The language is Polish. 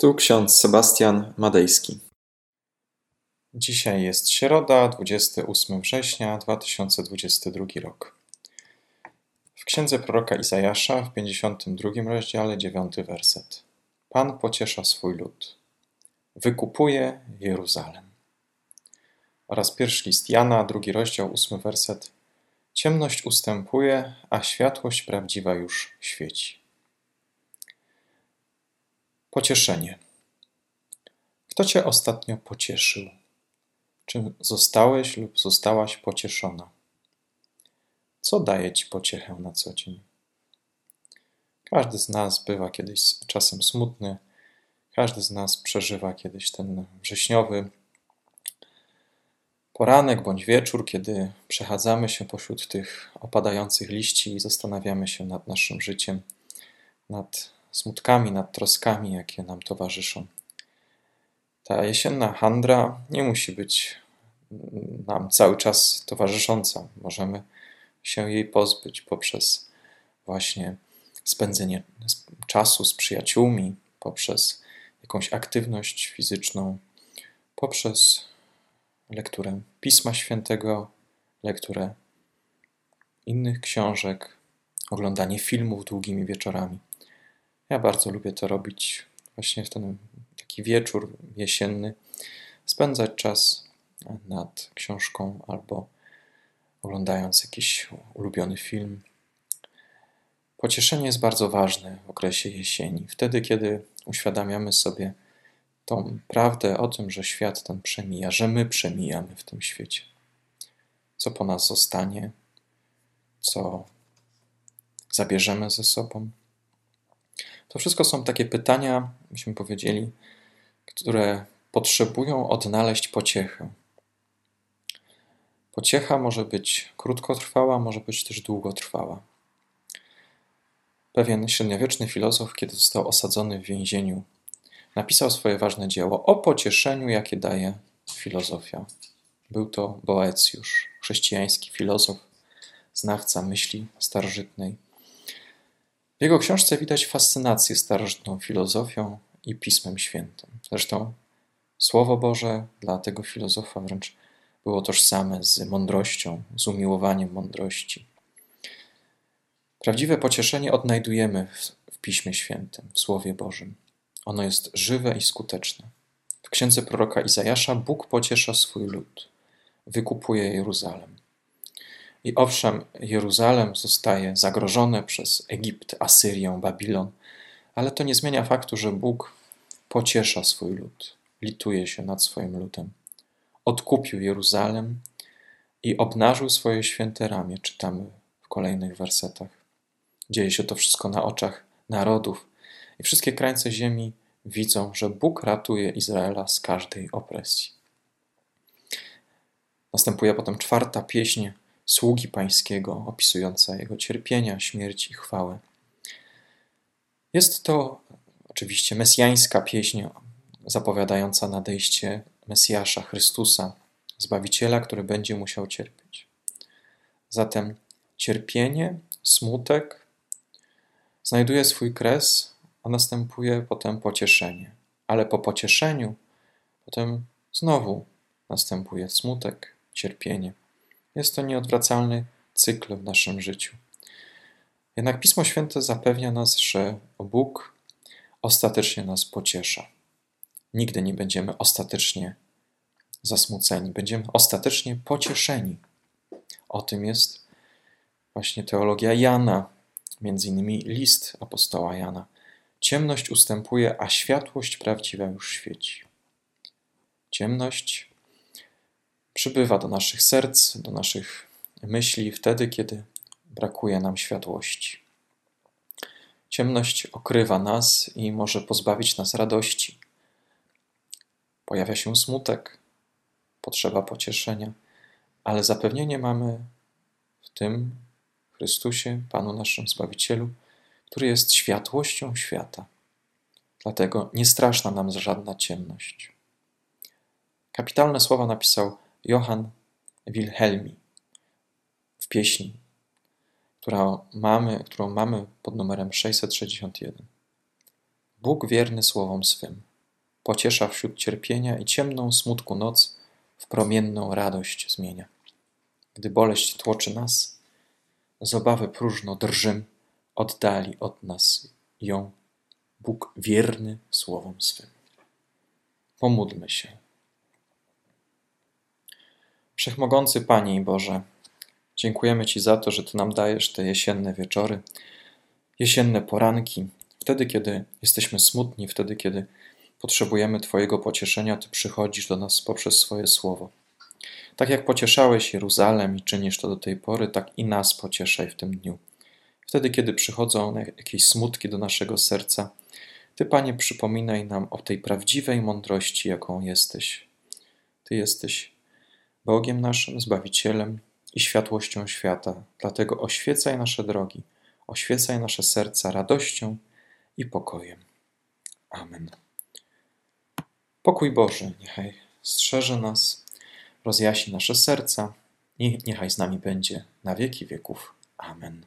Tu ksiądz Sebastian Madejski. Dzisiaj jest środa, 28 września 2022 rok. W księdze proroka Izajasza w 52 rozdziale 9 werset. Pan pociesza swój lud. Wykupuje Jeruzalem. Oraz pierwszy list Jana, drugi rozdział, ósmy werset. Ciemność ustępuje, a światłość prawdziwa już świeci. Pocieszenie. Kto cię ostatnio pocieszył? Czy zostałeś lub zostałaś pocieszona? Co daje ci pociechę na co dzień? Każdy z nas bywa kiedyś czasem smutny, każdy z nas przeżywa kiedyś ten wrześniowy poranek bądź wieczór, kiedy przechadzamy się pośród tych opadających liści i zastanawiamy się nad naszym życiem, nad smutkami, nad troskami, jakie nam towarzyszą. Ta jesienna handra nie musi być nam cały czas towarzysząca. Możemy się jej pozbyć poprzez właśnie spędzenie czasu z przyjaciółmi, poprzez jakąś aktywność fizyczną, poprzez lekturę Pisma Świętego, lekturę innych książek, oglądanie filmów długimi wieczorami. Ja bardzo lubię to robić właśnie w ten taki wieczór jesienny, spędzać czas nad książką albo oglądając jakiś ulubiony film. Pocieszenie jest bardzo ważne w okresie jesieni, wtedy kiedy uświadamiamy sobie tą prawdę o tym, że świat ten przemija, że my przemijamy w tym świecie. Co po nas zostanie, co zabierzemy ze sobą. To wszystko są takie pytania, byśmy powiedzieli, które potrzebują odnaleźć pociechę. Pociecha może być krótkotrwała, może być też długotrwała. Pewien średniowieczny filozof, kiedy został osadzony w więzieniu, napisał swoje ważne dzieło o pocieszeniu, jakie daje filozofia. Był to Boecjusz, chrześcijański filozof, znawca myśli starożytnej. W jego książce widać fascynację starożytną filozofią i Pismem Świętym. Zresztą Słowo Boże dla tego filozofa wręcz było tożsame z mądrością, z umiłowaniem mądrości. Prawdziwe pocieszenie odnajdujemy w Piśmie Świętym, w Słowie Bożym. Ono jest żywe i skuteczne. W księdze proroka Izajasza Bóg pociesza swój lud, wykupuje Jeruzalem. I owszem, Jeruzalem zostaje zagrożone przez Egipt, Asyrię, Babilon, ale to nie zmienia faktu, że Bóg pociesza swój lud, lituje się nad swoim ludem. Odkupił Jeruzalem i obnażył swoje święte ramię, czytamy w kolejnych wersetach. Dzieje się to wszystko na oczach narodów i wszystkie krańce ziemi widzą, że Bóg ratuje Izraela z każdej opresji. Następuje potem czwarta pieśń sługi pańskiego, opisująca jego cierpienia, śmierć i chwałę. Jest to oczywiście mesjańska pieśń zapowiadająca nadejście Mesjasza, Chrystusa, Zbawiciela, który będzie musiał cierpieć. Zatem cierpienie, smutek znajduje swój kres, a następuje potem pocieszenie. Ale po pocieszeniu potem znowu następuje smutek, cierpienie. Jest to nieodwracalny cykl w naszym życiu. Jednak Pismo Święte zapewnia nas, że Bóg ostatecznie nas pociesza. Nigdy nie będziemy ostatecznie zasmuceni, będziemy ostatecznie pocieszeni. O tym jest właśnie teologia Jana, między innymi list apostoła Jana. Ciemność ustępuje, a światłość prawdziwa już świeci. Ciemność przybywa do naszych serc, do naszych myśli wtedy, kiedy brakuje nam światłości. Ciemność okrywa nas i może pozbawić nas radości. Pojawia się smutek, potrzeba pocieszenia, ale zapewnienie mamy w tym Chrystusie, Panu naszym Zbawicielu, który jest światłością świata. Dlatego nie straszna nam żadna ciemność. Kapitalne słowa napisał Johann Wilhelmi w pieśni, którą mamy, którą mamy pod numerem 661. Bóg wierny słowom swym, pociesza wśród cierpienia i ciemną smutku noc w promienną radość zmienia. Gdy boleść tłoczy nas, z obawy próżno drżym, oddali od nas ją Bóg wierny słowom swym. Pomódlmy się. Wszechmogący Panie i Boże, dziękujemy Ci za to, że Ty nam dajesz te jesienne wieczory, jesienne poranki, wtedy, kiedy jesteśmy smutni, wtedy, kiedy potrzebujemy Twojego pocieszenia, Ty przychodzisz do nas poprzez swoje słowo. Tak jak pocieszałeś Jeruzalem i czynisz to do tej pory, tak i nas pocieszaj w tym dniu. Wtedy, kiedy przychodzą jakieś smutki do naszego serca, Ty, Panie, przypominaj nam o tej prawdziwej mądrości, jaką jesteś. Ty jesteś Bogiem naszym, Zbawicielem i światłością świata. Dlatego oświecaj nasze drogi, oświecaj nasze serca radością i pokojem. Amen. Pokój Boży niechaj strzeże nas, rozjaśni nasze serca i niechaj z nami będzie na wieki wieków. Amen.